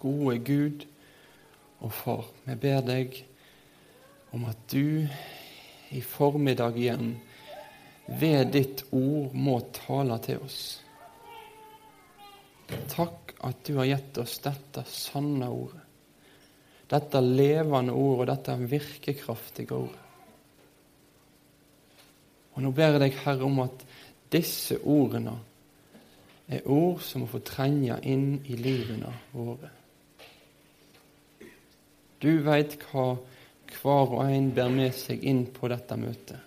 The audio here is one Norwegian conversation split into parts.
gode Gud og Far, vi ber deg om at du i formiddag igjen ved ditt ord må tale til oss. Takk at du har gitt oss dette sanne ordet. Dette levende ordet og dette virkekraftige ordet. Og Nå ber jeg deg, Herre, om at disse ordene er ord som må få trenge inn i livene våre. Du veit hva hver og en ber med seg inn på dette møtet.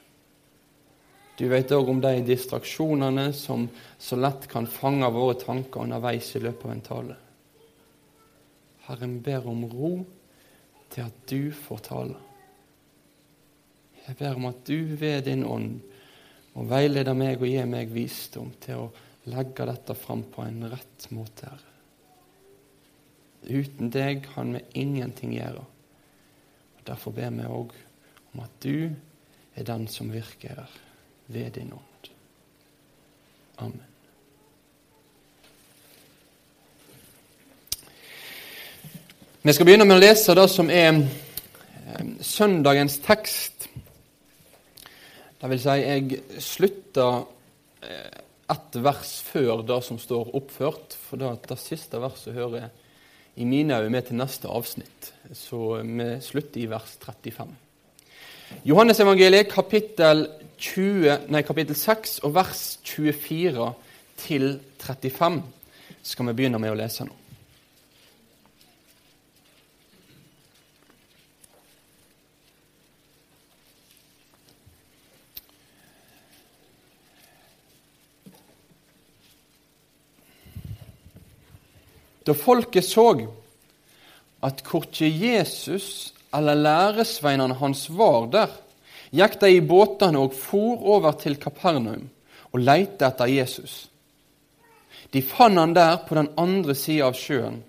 Du vet òg om de distraksjonene som så lett kan fange våre tanker underveis i løpet av en tale. Herren ber om ro til at du får tale. Jeg ber om at du ved din ånd må veilede meg og gi meg visdom til å legge dette fram på en rett måte, Herre. Uten deg kan vi ingenting gjøre. Og Derfor ber vi òg om at du er den som virker ved din ånd. Amen. Vi skal begynne med å lese det som er eh, søndagens tekst. Det vil si, jeg slutter eh, ett vers før det som står oppført, for det, det siste verset hører i mine øyne med til neste avsnitt. Så vi slutter i vers 35. Johannesevangeliet kapittel 20, nei, kapittel 6 og vers 24 til 35 skal vi begynne med å lese nå. Da folket så at korkje Jesus eller læresveinene hans var der, gikk de i båtene og for over til Kapernaum og leite etter Jesus. De fant han der på den andre sida av sjøen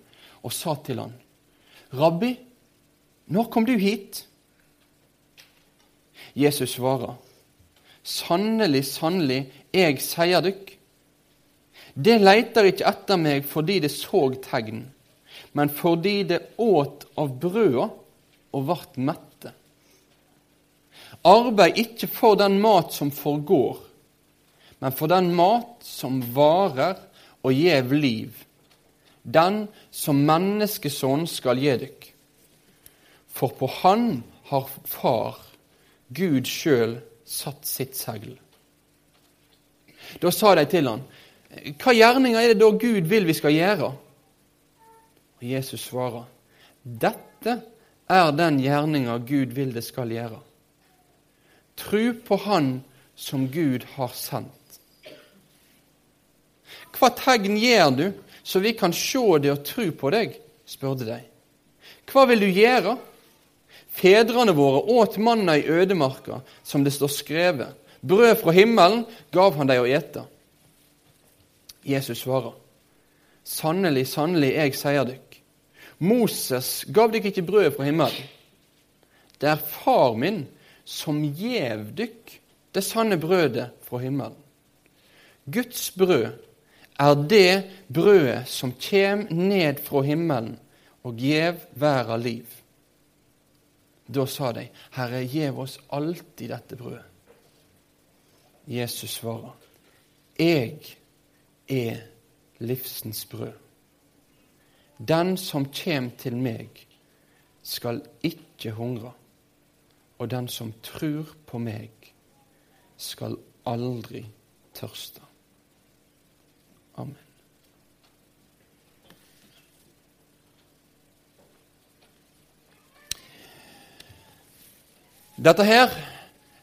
og sa til han, Rabbi, når kom du hit? Jesus svarer, Sannelig, sannelig, jeg sier dykk. Det leiter ikke etter meg fordi det så tegn, men fordi det åt av brøda og vart mette. Arbeid ikke for den mat som forgår, men for den mat som varer og gjev liv, den som menneskesonen skal gi dykk. For på Han har Far, Gud sjøl, satt sitt segl. Da sa de til han, Hva gjerninger er det da Gud vil vi skal gjøre? Og Jesus svarer, Dette er den gjerninga Gud vil det skal gjøre. Tru på Han som Gud har sendt. Hva tegn gjør du, så vi kan se det og tru på deg? spurte de. Hva vil du gjøre? Fedrene våre åt manna i ødemarka, som det står skrevet. Brød fra himmelen gav han dem å ete. Jesus svarer, Sannelig, sannelig, jeg sier dykk, Moses gav dykk ikke brød fra himmelen. Det er far min som gjev dykk det sanne brødet fra himmelen. Guds brød er det brødet som kjem ned fra himmelen og gjev verda liv. Da sa de, Herre, gjev oss alltid dette brødet. Jesus svarer, Jeg er livsens brød. Den som kjem til meg, skal ikke hungre, og den som trur på meg, skal aldri tørste. Amen. Dette her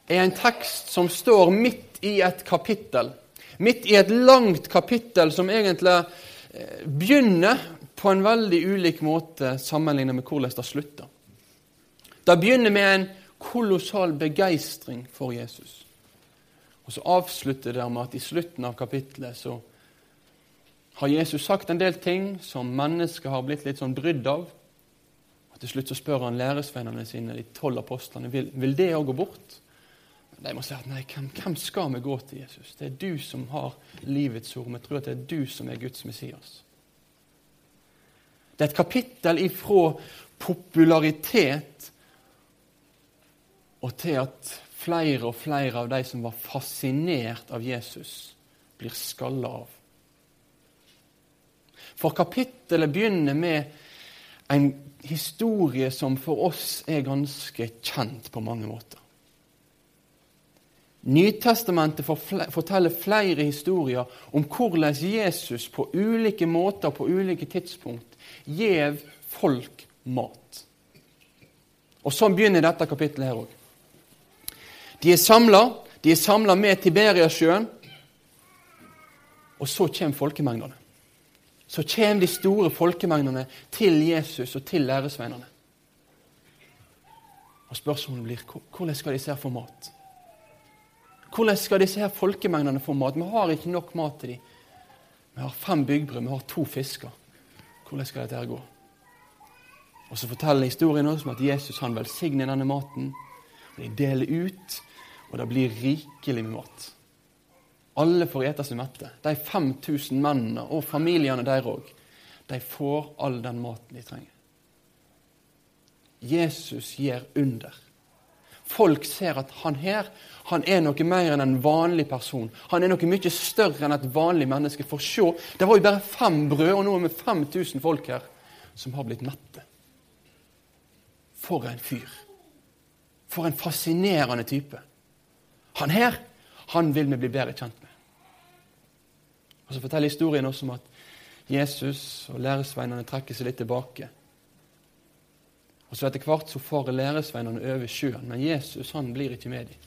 er en tekst som står midt i et kapittel. Midt i et langt kapittel som egentlig eh, begynner på en veldig ulik måte sammenlignet med hvordan det slutter. Det begynner med en kolossal begeistring for Jesus. Og så avslutter det med at i slutten av kapittelet så har Jesus sagt en del ting som mennesker har blitt litt sånn brydd av. Og Til slutt så spør han læresvennene sine, de tolv apostlene, vil, vil det òg gå bort. De må si at nei, hvem, hvem, skal vi gå til, Jesus? Det er du som har livets ord. Vi tror at det er du som er Guds Messias. Det er et kapittel ifra popularitet og til at flere og flere av de som var fascinert av Jesus, blir skalla av. For kapittelet begynner med en historie som for oss er ganske kjent på mange måter. Nytestamentet forteller flere historier om hvordan Jesus på ulike måter på ulike tidspunkt gjev folk mat. Og Sånn begynner dette kapittelet her òg. De er samla. De er samla med Tiberiasjøen. Og så kommer folkemengdene. Så kommer de store folkemengdene til Jesus og til læresveinene. Og Spørsmålet blir hvordan skal de se for mat? Hvordan skal disse her folkemengdene få mat? Vi har ikke nok mat til dem. Vi har fem byggbrød, vi har to fisker. Hvordan skal dette her gå? Og Så forteller historien oss om at Jesus han velsigner denne maten. og De deler ut, og det blir rikelig med mat. Alle får ete seg mette. De 5000 mennene og familiene der òg. De får all den maten de trenger. Jesus gir under. Folk ser at han her han er noe mer enn en vanlig person. Han er noe mye større enn et vanlig menneske. For se, det var jo bare fem brød, og nå er vi 5000 folk her som har blitt mette. For en fyr. For en fascinerende type. Han her, han vil vi bli bedre kjent med. Og Så forteller historien også om at Jesus og læresveinene trekker seg litt tilbake. Og så Etter hvert så får læresveinene over sjøen, men Jesus han blir ikke med dem.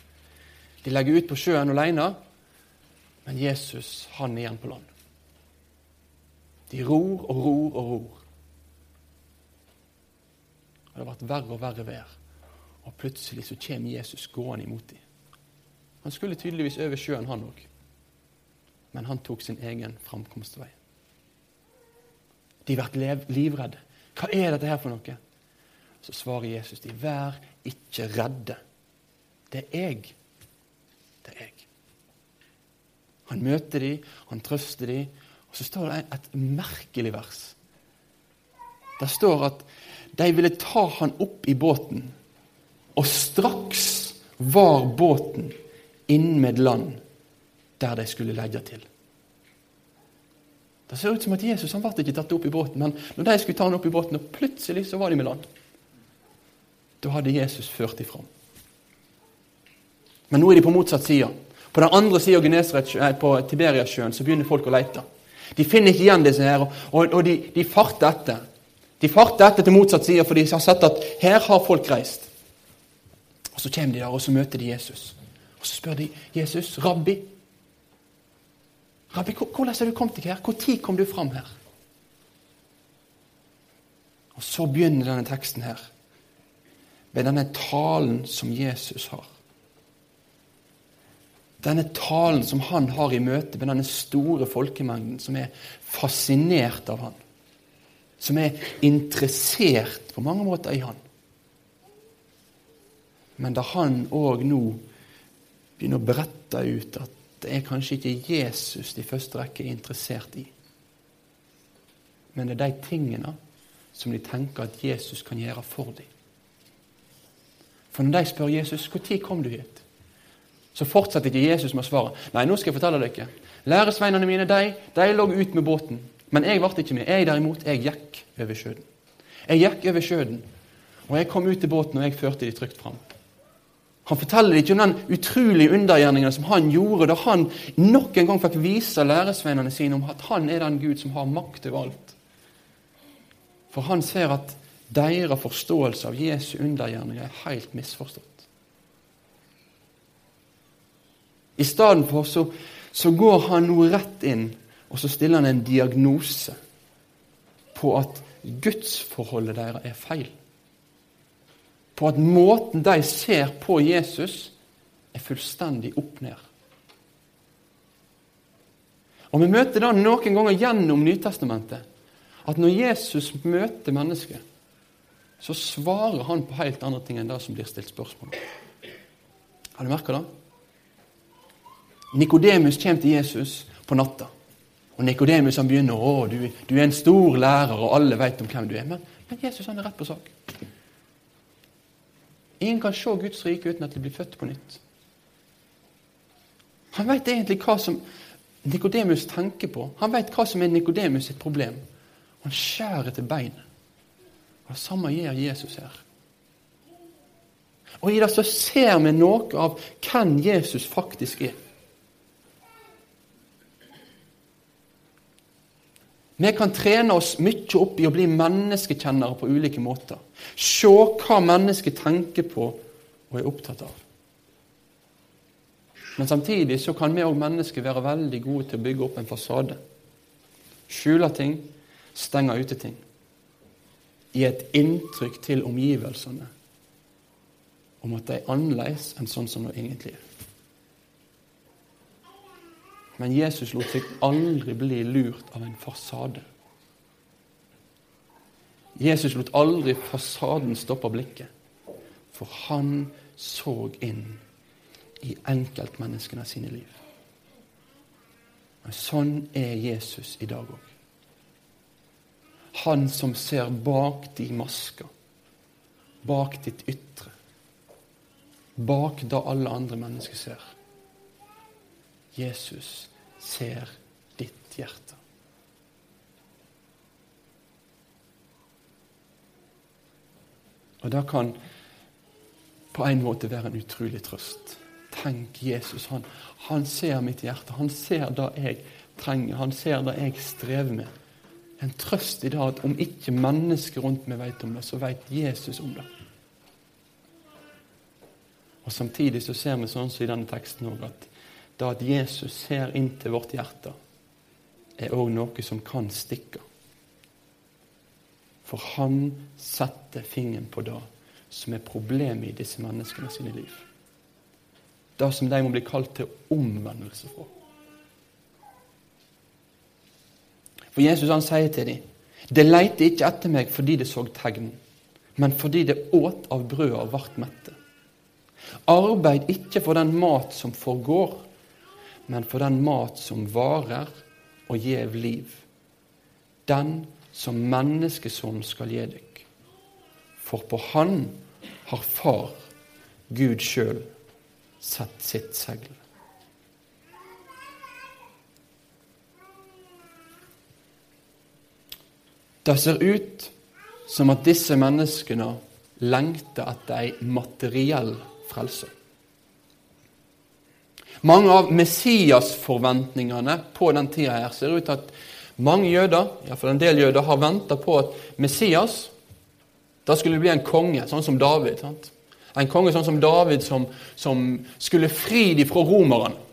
De legger ut på sjøen alene, men Jesus han er igjen på land. De ror og ror og ror. Og Det har vært verre og verre vær, og plutselig så kommer Jesus gående imot dem. Han skulle tydeligvis over sjøen, han òg men han tok sin egen framkomstvei. De blir livredde. Hva er dette her for noe? Så svarer Jesus de, vær ikke redde. Det er jeg. Det er jeg. Han møter de, han trøster de, og så står det et merkelig vers. Det står at de ville ta han opp i båten, og straks var båten innmed land der de skulle legge til. Det ser ut som at Jesus han ble ikke tatt opp i båten, men når de skulle ta han opp i båten, og plutselig så var de med land. Da hadde Jesus ført dem fram. Men nå er de på motsatt side. På den andre sida på Tiberiasjøen så begynner folk å lete. De finner ikke igjen disse her, og, og de, de, farter etter. De farter etter til motsatt side, for de har sett at her har folk reist. Og Så kommer de der, og så møter de Jesus. Og Så spør de Jesus, rabbi, Rabbi, hvordan har du kommet deg her? Når kom du fram her? Og Så begynner denne teksten her, ved denne talen som Jesus har. Denne talen som han har i møte med denne store folkemengden som er fascinert av han. Som er interessert på mange måter i han. Men da han òg nå begynner å berette ut at det er kanskje ikke Jesus de første rekke er interessert i. Men det er de tingene som de tenker at Jesus kan gjøre for dem. For når de spør Jesus når kom du hit, så fortsetter ikke Jesus med å svare. Nei, nå skal jeg fortelle dere. Læresveinene mine de, de lå ut med båten. Men jeg ble ikke med. Jeg derimot, jeg gikk over sjøen. Jeg gikk over sjøen, og jeg kom ut til båten, og jeg førte de trygt fram. Han forteller ikke om den utrolige undergjerningen som han gjorde da han nok en gang fikk vise læresveinene sine om at han er den Gud som har makt over alt. For han ser at deres forståelse av Jesu undergjerninger er helt misforstått. I stedet for så, så går han nå rett inn og så stiller han en diagnose på at gudsforholdet deres er feil på at måten de ser på Jesus, er fullstendig opp ned. Og Vi møter da noen ganger gjennom Nytestamentet at når Jesus møter mennesket, så svarer han på helt andre ting enn det som blir stilt spørsmål Har du merka det? Nikodemus kommer til Jesus på natta. Og Nikodemus begynner å du, du er en stor lærer, og alle vet om hvem du er. Men, men Jesus han er rett på sak. Ingen kan se Guds rike uten at de blir født på nytt. Han vet egentlig hva som Nikodemus tenker på. Han vet hva som er Nikodemus sitt problem. Han skjærer til beinet. Og Det samme gjør Jesus her. Og I det så ser vi noe av hvem Jesus faktisk er. Vi kan trene oss mye opp i å bli menneskekjennere på ulike måter. Se hva mennesket tenker på og er opptatt av. Men samtidig så kan vi òg mennesker være veldig gode til å bygge opp en fasade. Skjule ting, stenge ute ting. Gi et inntrykk til omgivelsene om at de er annerledes enn sånn som de egentlig er. Men Jesus lot seg aldri bli lurt av en fasade. Jesus lot aldri fasaden stoppe blikket, for han så inn i enkeltmenneskene sine liv. Men sånn er Jesus i dag òg. Han som ser bak de masker, bak ditt ytre, bak det alle andre mennesker ser. Jesus ser ditt hjerte. Og det kan på en måte være en utrolig trøst. Tenk, Jesus, han, han ser mitt hjerte. Han ser det jeg trenger. Han ser det jeg strever med. En trøst i det at om ikke mennesker rundt meg vet om det, så vet Jesus om det. Og Samtidig så ser vi sånn som i denne teksten også, at det at Jesus ser inn til vårt hjerte, er òg noe som kan stikke. For han setter fingeren på det som er problemet i disse menneskene sine liv. Det som de må bli kalt til omvendelse for. For Jesus han sier til dem det leite ikke etter meg fordi det så tegn, men fordi det åt av brødet og ble mette. Arbeid ikke for den mat som forgår, men for den mat som varer og gjev liv. Den som menneskesonen skal gi dykk. For på Han har Far, Gud sjøl, satt sitt segl. Det ser ut som at disse menneskene lengter etter ei materiell frelse. Mange av Messias-forventningene på den tida her ser ut til at mange jøder, iallfall en del jøder, har venta på at Messias da skulle bli en konge, sånn som David. Sant? En konge sånn som David som, som skulle fri de fra romerne.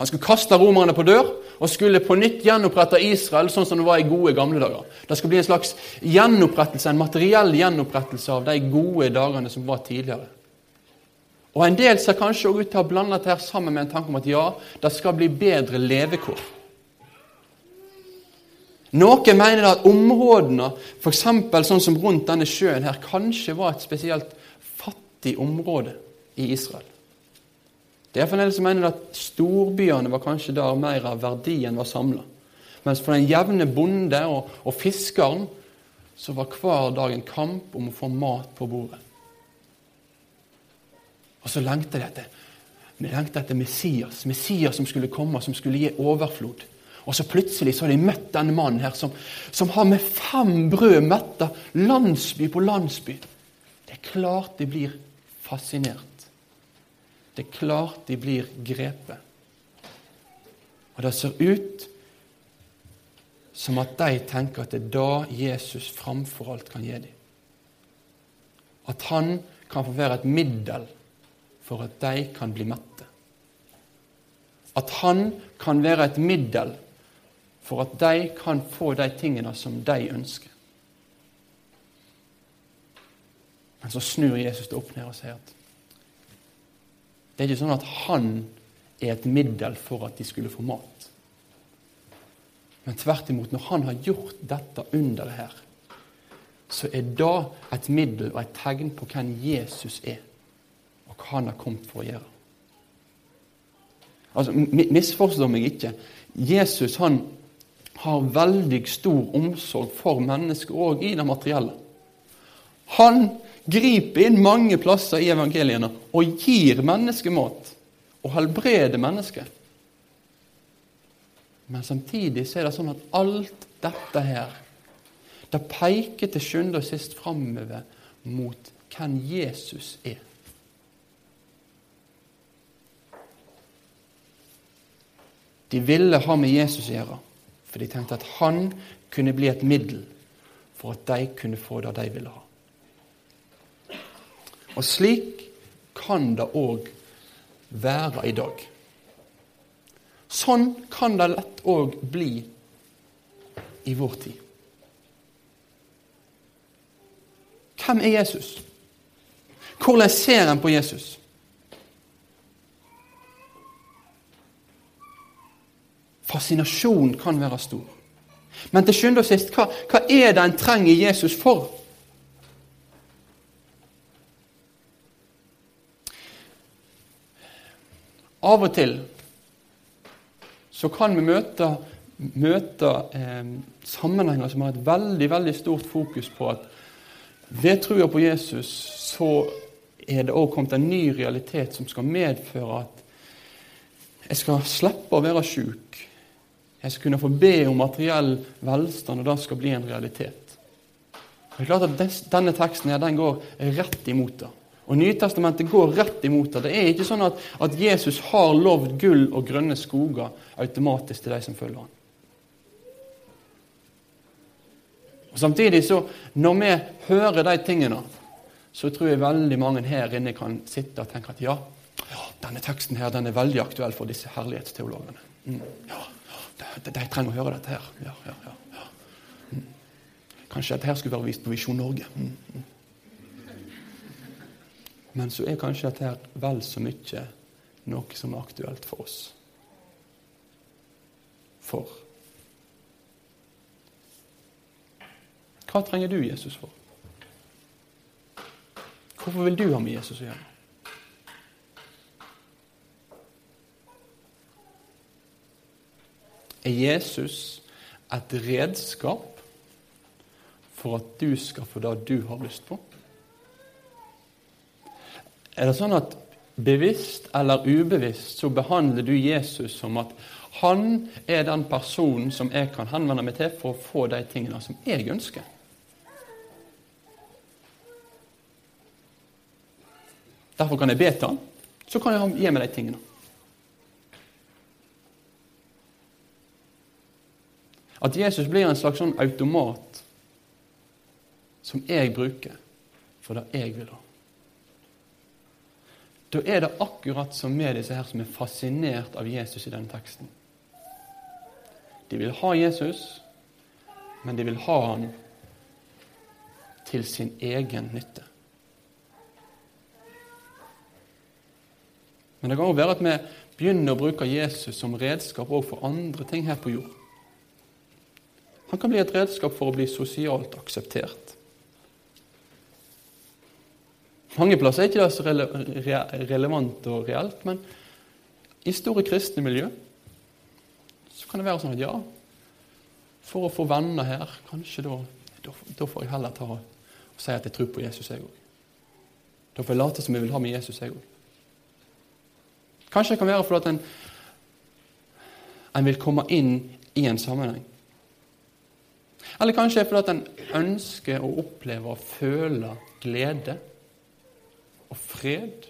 Han skulle kaste romerne på dør og skulle på nytt gjenopprette Israel sånn som det var i gode gamle dager. Det skulle bli en slags gjenopprettelse, en materiell gjenopprettelse av de gode dagene som var tidligere. Og En del ser kanskje også ut til å ha blanda dette sammen med en tanke om at ja, det skal bli bedre levekår. Noen mener at områdene, f.eks. sånn som rundt denne sjøen her, kanskje var et spesielt fattig område i Israel. Det er for en del som mener at storbyene var kanskje der mer av verdien var samla. Mens for den jevne bonde og, og fiskeren så var hver dag en kamp om å få mat på bordet. Og så lengter de etter, de lengter etter Messias, Messias som skulle komme, som skulle gi overflod. Og så plutselig så har de møtt denne mannen her som, som har med fem brød metta landsby på landsby. Det er klart de blir fascinert. Det er klart de blir grepet. Og det ser ut som at de tenker at det er da Jesus framfor alt kan gi dem. At han kan få være et middel for at de kan bli mette. At han kan være et middel for at de kan få de tingene som de ønsker. Men så snur Jesus det opp ned og sier at det er ikke sånn at han er et middel for at de skulle få mat. Men tvert imot, når han har gjort dette underet her, så er det et middel og et tegn på hvem Jesus er og hva han har kommet for å gjøre. Altså, Misforstå meg ikke. Jesus han, har veldig stor omsorg for mennesker, òg i det materielle. Han griper inn mange plasser i evangeliene og gir mennesket mat og helbreder mennesket. Men samtidig så er det sånn at alt dette her, det peker til sjuende og sist framover mot hvem Jesus er. De ville ha med Jesus å gjøre, for de tenkte at han kunne bli et middel for at de kunne få det de ville ha. Og slik kan det òg være i dag. Sånn kan det lett òg bli i vår tid. Hvem er Jesus? Hvordan ser en på Jesus? Fascinasjonen kan være stor. Men til sjuende og sist, hva, hva er det en trenger Jesus for? Av og til så kan vi møte, møte eh, sammenhenger som har et veldig veldig stort fokus på at ved trua på Jesus så er det òg kommet en ny realitet som skal medføre at jeg skal slippe å være sjuk. Jeg skal kunne få be om materiell velstand, og det skal bli en realitet. Det er klart at Denne teksten her, den går rett imot det. Og Nytestamentet går rett imot det. Det er ikke sånn at, at Jesus har lovd gull og grønne skoger automatisk til de som følger ham. Og Samtidig, så, når vi hører de tingene, så tror jeg veldig mange her inne kan sitte og tenke at ja, ja denne teksten her, den er veldig aktuell for disse herlighetsteologene. Mm, ja, de, de, trenger å høre dette her. Ja, ja, ja. Mm. Kanskje dette her skulle være vist på Visjon Norge. Mm, mm. Men så er kanskje dette her vel så mye noe som er aktuelt for oss. For Hva trenger du Jesus for? Hvorfor vil du ha med Jesus å gjøre? Er Jesus et redskap for at du skal få det du har lyst på? Er det sånn at bevisst eller ubevisst så behandler du Jesus som at han er den personen som jeg kan henvende meg til for å få de tingene som jeg ønsker? Derfor kan jeg be til han, så kan jeg gi meg de tingene. At Jesus blir en slags sånn automat som jeg bruker for det jeg vil ha. Da er det akkurat som med disse her som er fascinert av Jesus i denne teksten. De vil ha Jesus, men de vil ha han til sin egen nytte. Men det kan òg være at vi begynner å bruke Jesus som redskap også for andre ting her på jord. Han kan bli et redskap for å bli sosialt akseptert. Mange plasser er ikke det så rele relevant og reelt, men i store kristne miljø så kan det være sånn at ja, for å få venner her, kanskje da, da, får jeg heller ta og, si at jeg tror på Jesus, jeg òg. Da får jeg late som jeg vil ha med Jesus, jeg òg. Kanskje det kan være fordi en, en vil komme inn i en sammenheng. Eller kanskje det er fordi en ønsker å oppleve og føle glede og fred,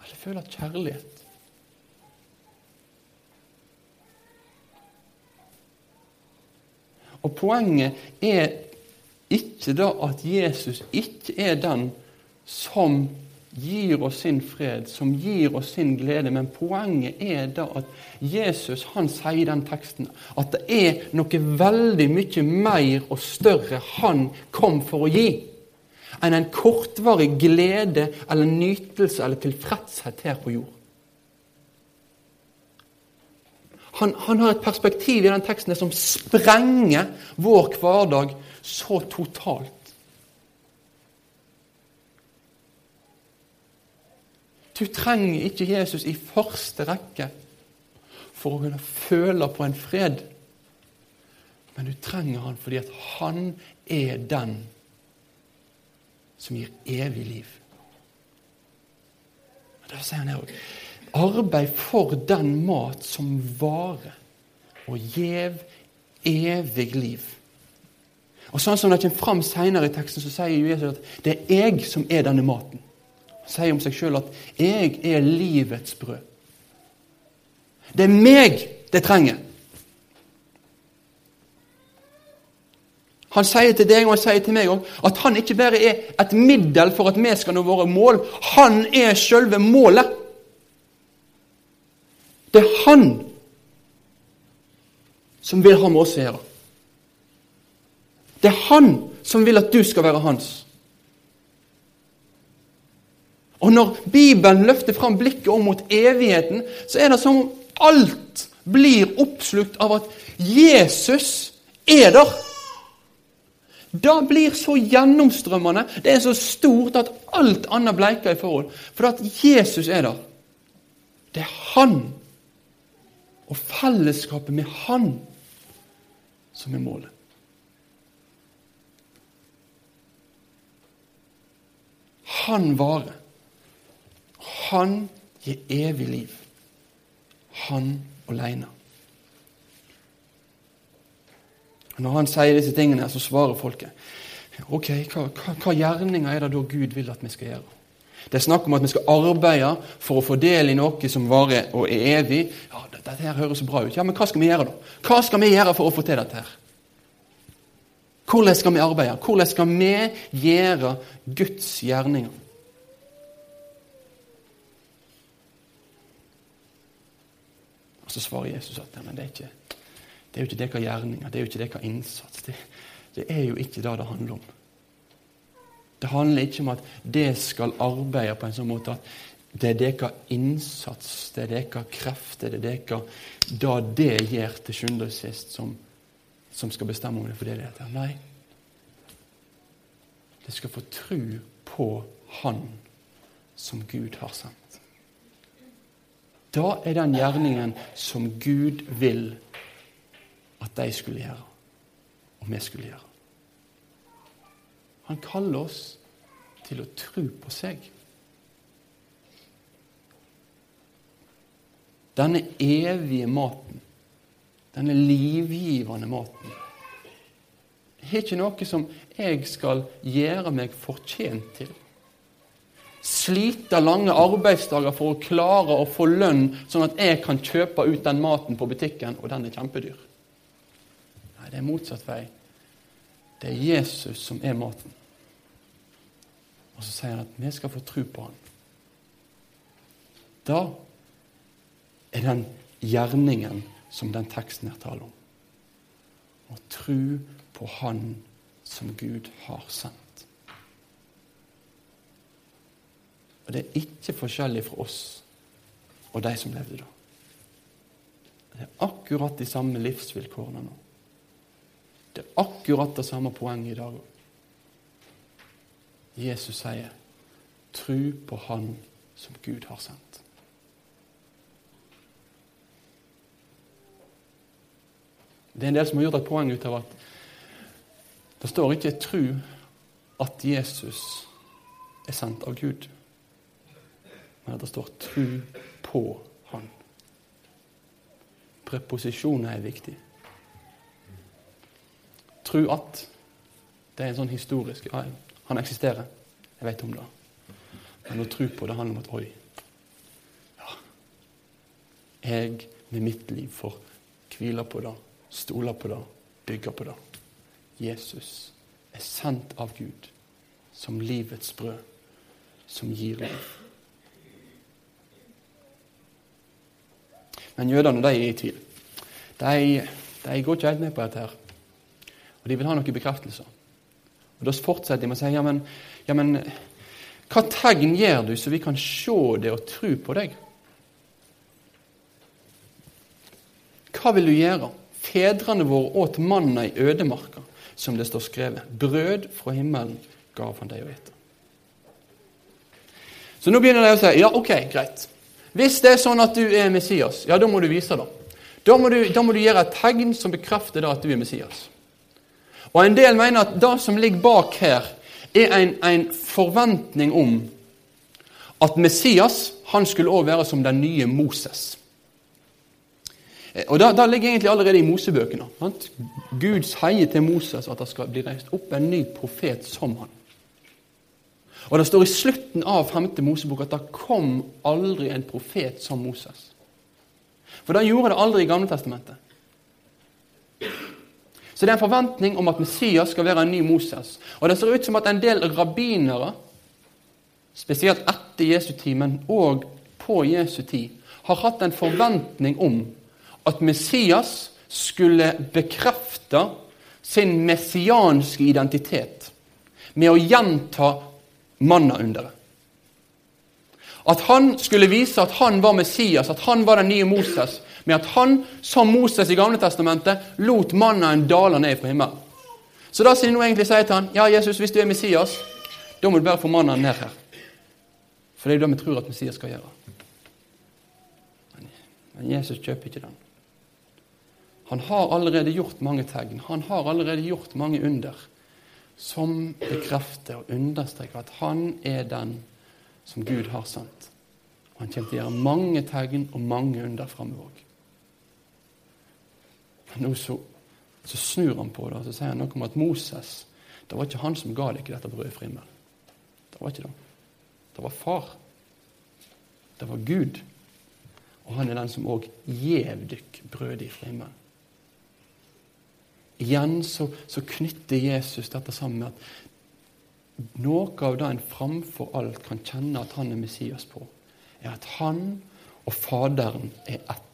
eller føler kjærlighet. Og Poenget er ikke da at Jesus ikke er den som gir oss sin fred, som gir oss sin glede. Men poenget er da at Jesus han sier i den teksten at det er noe veldig mye mer og større han kom for å gi enn en kortvarig glede eller nytelse eller tilfredshet her på jord. Han, han, har et perspektiv i den teksten som sprenger vår hverdag så totalt. Du trenger ikke Jesus i første rekke for å kunne føle på en fred Men du trenger han fordi at han er den som gir evig liv. Og Da sier han her òg Arbeid for den mat som varer, og gjev evig liv. Og sånn som det kommer fram senere i teksten, så sier Jesus at det er jeg som er denne maten. Han sier om seg sjøl at 'jeg er livets brød'. Det er meg det trenger. Han sier til deg og han sier til meg også, at han ikke bare er et middel for at vi skal nå våre mål. Han er selve målet. Det er han som vil ha med oss å gjøre. Det er han som vil at du skal være hans. Og når Bibelen løfter fram blikket om mot evigheten, så er det som om alt blir oppslukt av at Jesus er der. Det blir så gjennomstrømmende, det er så stort at alt annet bleiker i forhold. For at Jesus er der. Det er Han og fellesskapet med Han som er målet. Han varer. Han gir evig liv. Han aleine. Når han sier disse tingene, så svarer folket ok, hva, hva, hva gjerninger er det da Gud vil at vi skal gjøre? Det er snakk om at vi skal arbeide for å få del i noe som varer og er evig. Ja, Dette her høres så bra ut. Ja, Men hva skal vi gjøre, da? Hva skal vi gjøre for å få til dette? her? Hvordan skal vi arbeide? Hvordan skal vi gjøre Guds gjerninger? Og Så svarer Jesus at men det er, ikke, det er jo ikke deres gjerninger, det er jo ikke deres innsats. Det, det er jo ikke det det handler om. Det handler ikke om at det skal arbeide på en sånn måte at det er deres innsats, det er deres krefter, det er deres det det gjør til sjuende og sist, som, som, skal bestemme om det for det det heter. Nei. Det skal få tro på Han som Gud har sendt. Da er den gjerningen som Gud vil at de skulle gjøre, og vi skulle gjøre. Han kaller oss til å tro på seg. Denne evige maten, denne livgivende maten, er ikke noe som jeg skal gjøre meg fortjent til slite lange arbeidsdager for å klare å få lønn, sånn at jeg kan kjøpe ut den maten på butikken, og den er kjempedyr. Nei, det er motsatt vei. Det er Jesus som er maten. Og så sier han at vi skal få tro på han. Da er den gjerningen som den teksten her taler om. Å tro på Han som Gud har sendt. Og det er ikke forskjellig fra oss og de som levde da. Det er akkurat de samme livsvilkårene nå. Det er akkurat det samme poenget i dag òg. Jesus sier, 'Tru på Han som Gud har sendt'. Det er en del som har gjort et poeng ut av at det står ikke 'tru at Jesus er sendt av Gud' men at det står 'tru på Han'. Preposisjoner er viktig. Tru at det er en sånn historisk ja, Han eksisterer. Jeg vet om det. Men å tro på det handler om at Oi. Ja. Jeg med mitt liv får hvile på det, stole på det, bygge på det. Jesus er sendt av Gud som livets brød, som gir liv. Men jødene de er i tvil. De, de går ikke helt med på dette. her. Og De vil ha noen bekreftelser. Og Da fortsetter de med å si ja, men, ja, men hva tegn gjør du så vi kan se det og tro på deg? Hva vil du gjøre? Fedrene våre åt manna i ødemarka, som det står skrevet. Brød fra himmelen gav han deg å ete. Så nå begynner de å si ja, ok, greit. Hvis det er sånn at du er Messias, ja, da må du vise det. da må, du, da må du gjøre et tegn som bekrefter da at du er Messias. Og En del mener at det som ligger bak her, er en, en forventning om at Messias han skulle også være som den nye Moses. Og Det, det ligger egentlig allerede i Mosebøkene. Sant? Gud sier til Moses at det skal bli reist opp en ny profet som han. Og Det står i slutten av 5. Mosebok at det kom aldri en profet som Moses. For det gjorde det aldri i Gamle Testamentet. Så det er en forventning om at Messias skal være en ny Moses. Og det ser ut som at en del rabbinere, spesielt etter Jesu tid, men òg på Jesu tid, har hatt en forventning om at Messias skulle bekrefte sin messianske identitet med å gjenta mannaunderet. At han skulle vise at han var Messias, at han var den nye Moses, med at han, som Moses i Gamle Testamentet, lot mannen dale ned fra himmelen. Så da sier nå egentlig sier til han, ja, Jesus, hvis du er Messias, da må du bare få mannen ned her. For det er jo det vi tror at Messias skal gjøre. Men Jesus kjøper ikke den. Han har allerede gjort mange tegn. Han har allerede gjort mange under som bekrefter og understreker at han er den som Gud har sendt. Han kommer til å gjøre mange tegn og mange under framover òg. Men nå så, så, snur han på det og så sier han noe om at Moses det var ikke han som ga dere dette brødet fra himmelen. Det var ikke det. Det var far. Det var Gud. Og han er den som òg gjev dykk brødet fra himmelen. Igjen så, så, knytter Jesus dette sammen med at noe av det en framfor alt kan kjenne at han er Messias på, er at han og Faderen er ett.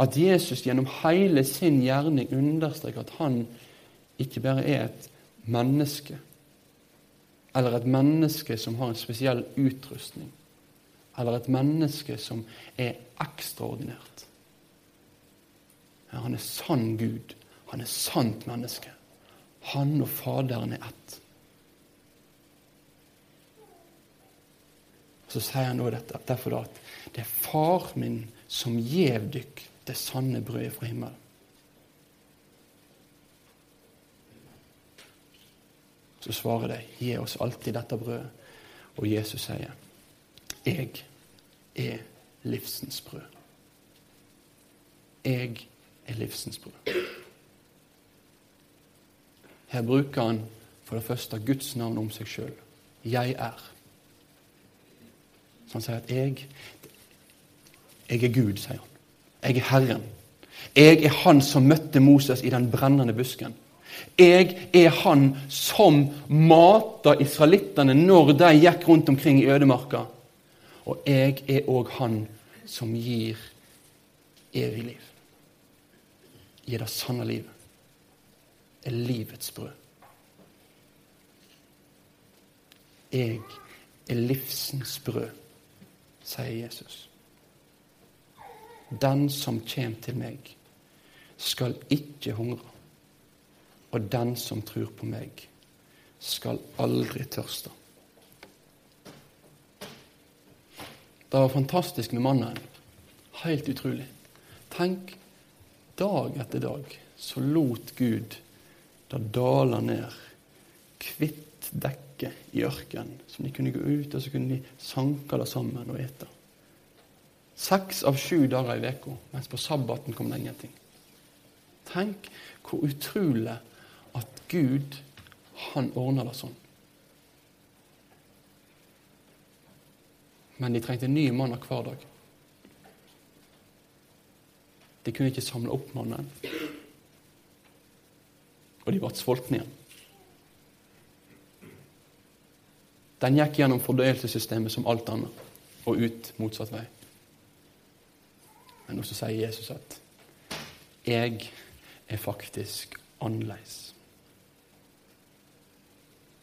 At Jesus gjennom hele sin gjerning understreker at han ikke bare er et menneske, eller et menneske som har en spesiell utrustning, eller et menneske som er ekstraordinært. Han er sann Gud. Han er sant menneske. Han og Faderen er ett. Så sier han også dette, derfor da, at det er far min som gjev dykk det sanne brødet fra himmelen. Så svarer det, gi oss alltid dette brødet. Og Jesus sier, jeg er livsens brød. Jeg er livsens brød. Her bruker han for det første Guds navn om seg sjøl. Jeg er. Så han sier at jeg Jeg er Gud, sier han. Jeg er Herren. Jeg er Han som møtte Moses i den brennende busken. Jeg er Han som mata israelittene når de gikk rundt omkring i ødemarka. Og jeg er òg Han som gir evig liv gir det sanne livet, er livets brød. Jeg er livsens brød, sier Jesus. Den som kommer til meg, skal ikke hungre. Og den som tror på meg, skal aldri tørste. Det var fantastisk med mannen. Helt utrolig. Tenk dag etter dag så lot Gud det dale ned hvitt dekke i ørkenen, som de kunne gå ut og så kunne de sanke det sammen og ete. Seks av sju dager i uka, mens på sabbaten kom det ingenting. Tenk hvor utrolig at Gud, han ordna det sånn. Men de trengte nye manner hver dag. De kunne ikke samle opp mannen. Og de ble sultne igjen. Den gikk gjennom fordøyelsessystemet som alt annet, og ut motsatt vei. Men også sier Jesus at 'jeg er faktisk annerledes'.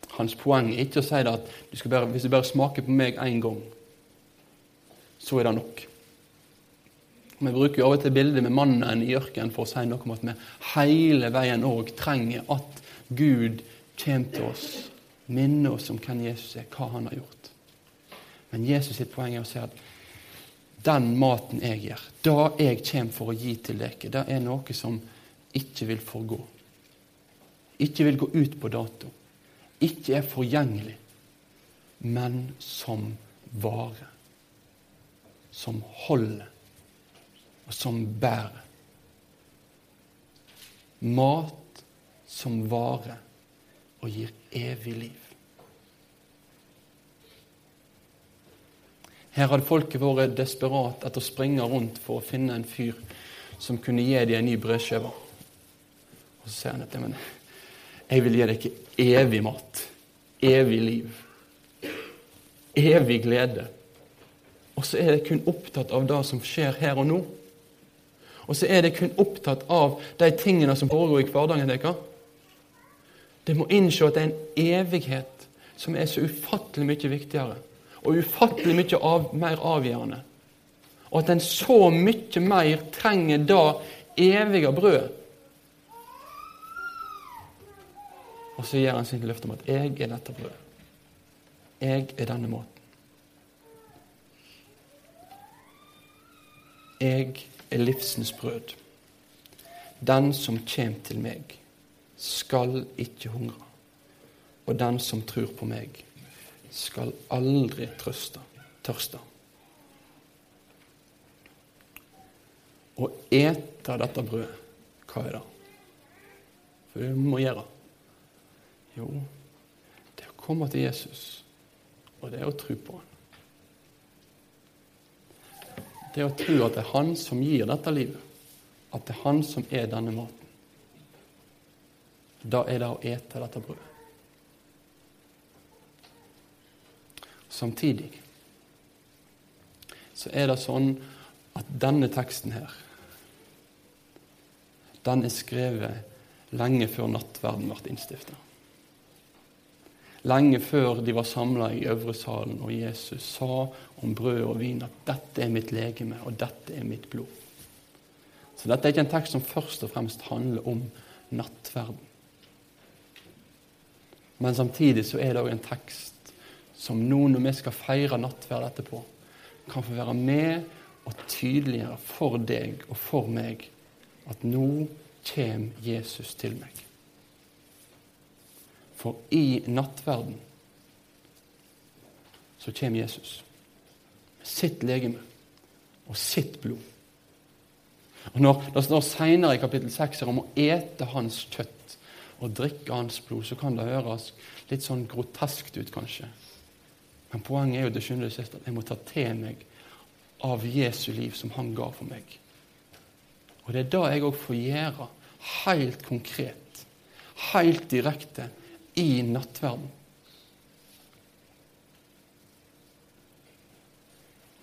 Hans poeng er ikke å si at du bare, hvis du bare smaker på meg én gang, så er det nok. Vi bruker jo av og til bildet med mannen i ørkenen for å si noe om at vi hele veien òg trenger at Gud kommer til oss, minner oss om hvem Jesus er, hva han har gjort. Men Jesus sitt poeng er å si at den maten jeg gjør, det jeg kommer for å gi til dere, det er noe som ikke vil forgå. Ikke vil gå ut på dato. Ikke er forgjengelig, men som vare. Som holder, og som bærer. Mat som varer og gir evig liv. Her hadde folket vært desperat etter å springe rundt for å finne en fyr som kunne gi dem en ny brødskive. Og så sier han at men, jeg vil gi dere evig mat, evig liv, evig glede. Og så er de kun opptatt av det som skjer her og nå. Og så er de kun opptatt av de tingene som foregår i hverdagen deres. De må innse at det er en evighet som er så ufattelig mye viktigere og ufattelig mye av, mer avgjørende. Og at en så mye mer trenger det evige brødet. Og så gir han sin løfte om at 'jeg er dette brødet'. Jeg er denne måten. Jeg er livsens brød. Den som kommer til meg, skal ikke hungre. Og den som tror på meg, skal aldri trøste, tørste. Å ete dette brødet, hva er det? For det må gjøre. Jo, det er å komme til Jesus, og det er å tro på ham. Det er å tro at det er han som gir dette livet, at det er han som er denne maten. Da er det å ete dette brødet. Samtidig så er det sånn at denne teksten her, den er skrevet lenge før nattverden ble innstifta. Lenge før de var samla i øvre salen og Jesus sa om brød og vin at 'dette er mitt legeme, og dette er mitt blod'. Så dette er ikke en tekst som først og fremst handler om nattverden. Men samtidig så er det òg en tekst som nå når vi skal feire nattverd etterpå, kan få være med og tydeliggjøre for deg og for meg at nå kommer Jesus til meg. For i nattverden så kommer Jesus med sitt legeme og sitt blod. Og Når det står senere i kapittel 6 om å ete hans kjøtt og drikke hans blod, så kan det høres litt sånn groteskt ut, kanskje. Men poenget er jo det skjønner du, at jeg må ta til meg av Jesu liv som han ga for meg. Og det er det jeg òg får gjøre, helt konkret, helt direkte, i nattverden.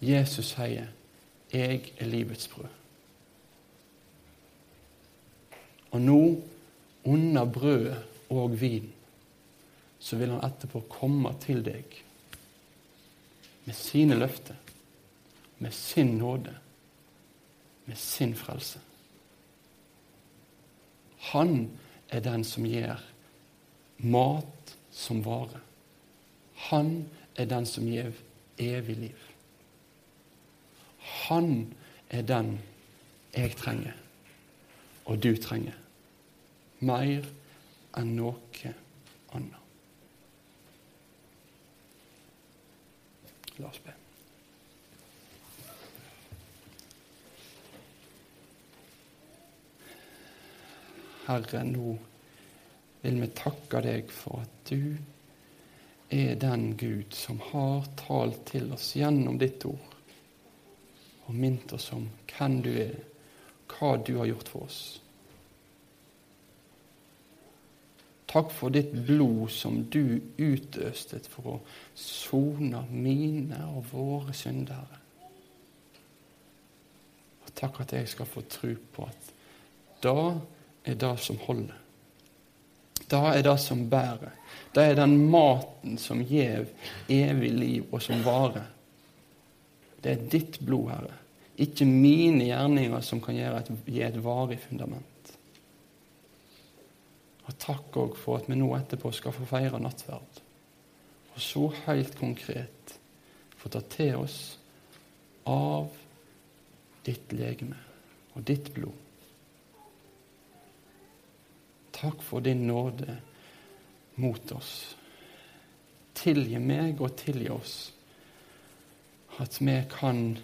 Jesus sier, 'Jeg er livets brød'. Og nå, under brødet og vin, så vil han etterpå komme til deg med sine løfter, med sin nåde, med sin frelse. Han er den som gir mat som vare. Han er den som gir evig liv. Han er den jeg trenger, og du trenger, mer enn noe annet. La oss be. Herre, nå vil vi takke deg for at du er den Gud som har talt til oss gjennom ditt ord og minnet oss om hvem du er, hva du har gjort for oss. Takk for ditt blod som du utøstet for å sone mine og våre syndere. Og takk at jeg skal få tro på at da er det som holder. Da er det som bærer. Det er den maten som gir evig liv, og som varer. Det er ditt blod, Herre. Ikke mine gjerninger som kan gi et varig fundament. Og takk òg for at vi nå etterpå skal få feire nattverd. Og så helt konkret få ta til oss av ditt legeme og ditt blod. Takk for din nåde mot oss. Tilgi meg og tilgi oss at vi kan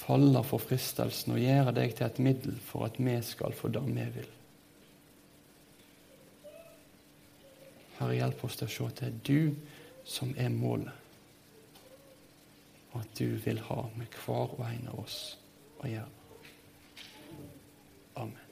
falle for fristelsen og gjøre deg til et middel for at vi skal få det vi vil. Herre, hjelp oss til å se at det er du som er målet, og at du vil ha med hver og en av oss å gjøre. Amen.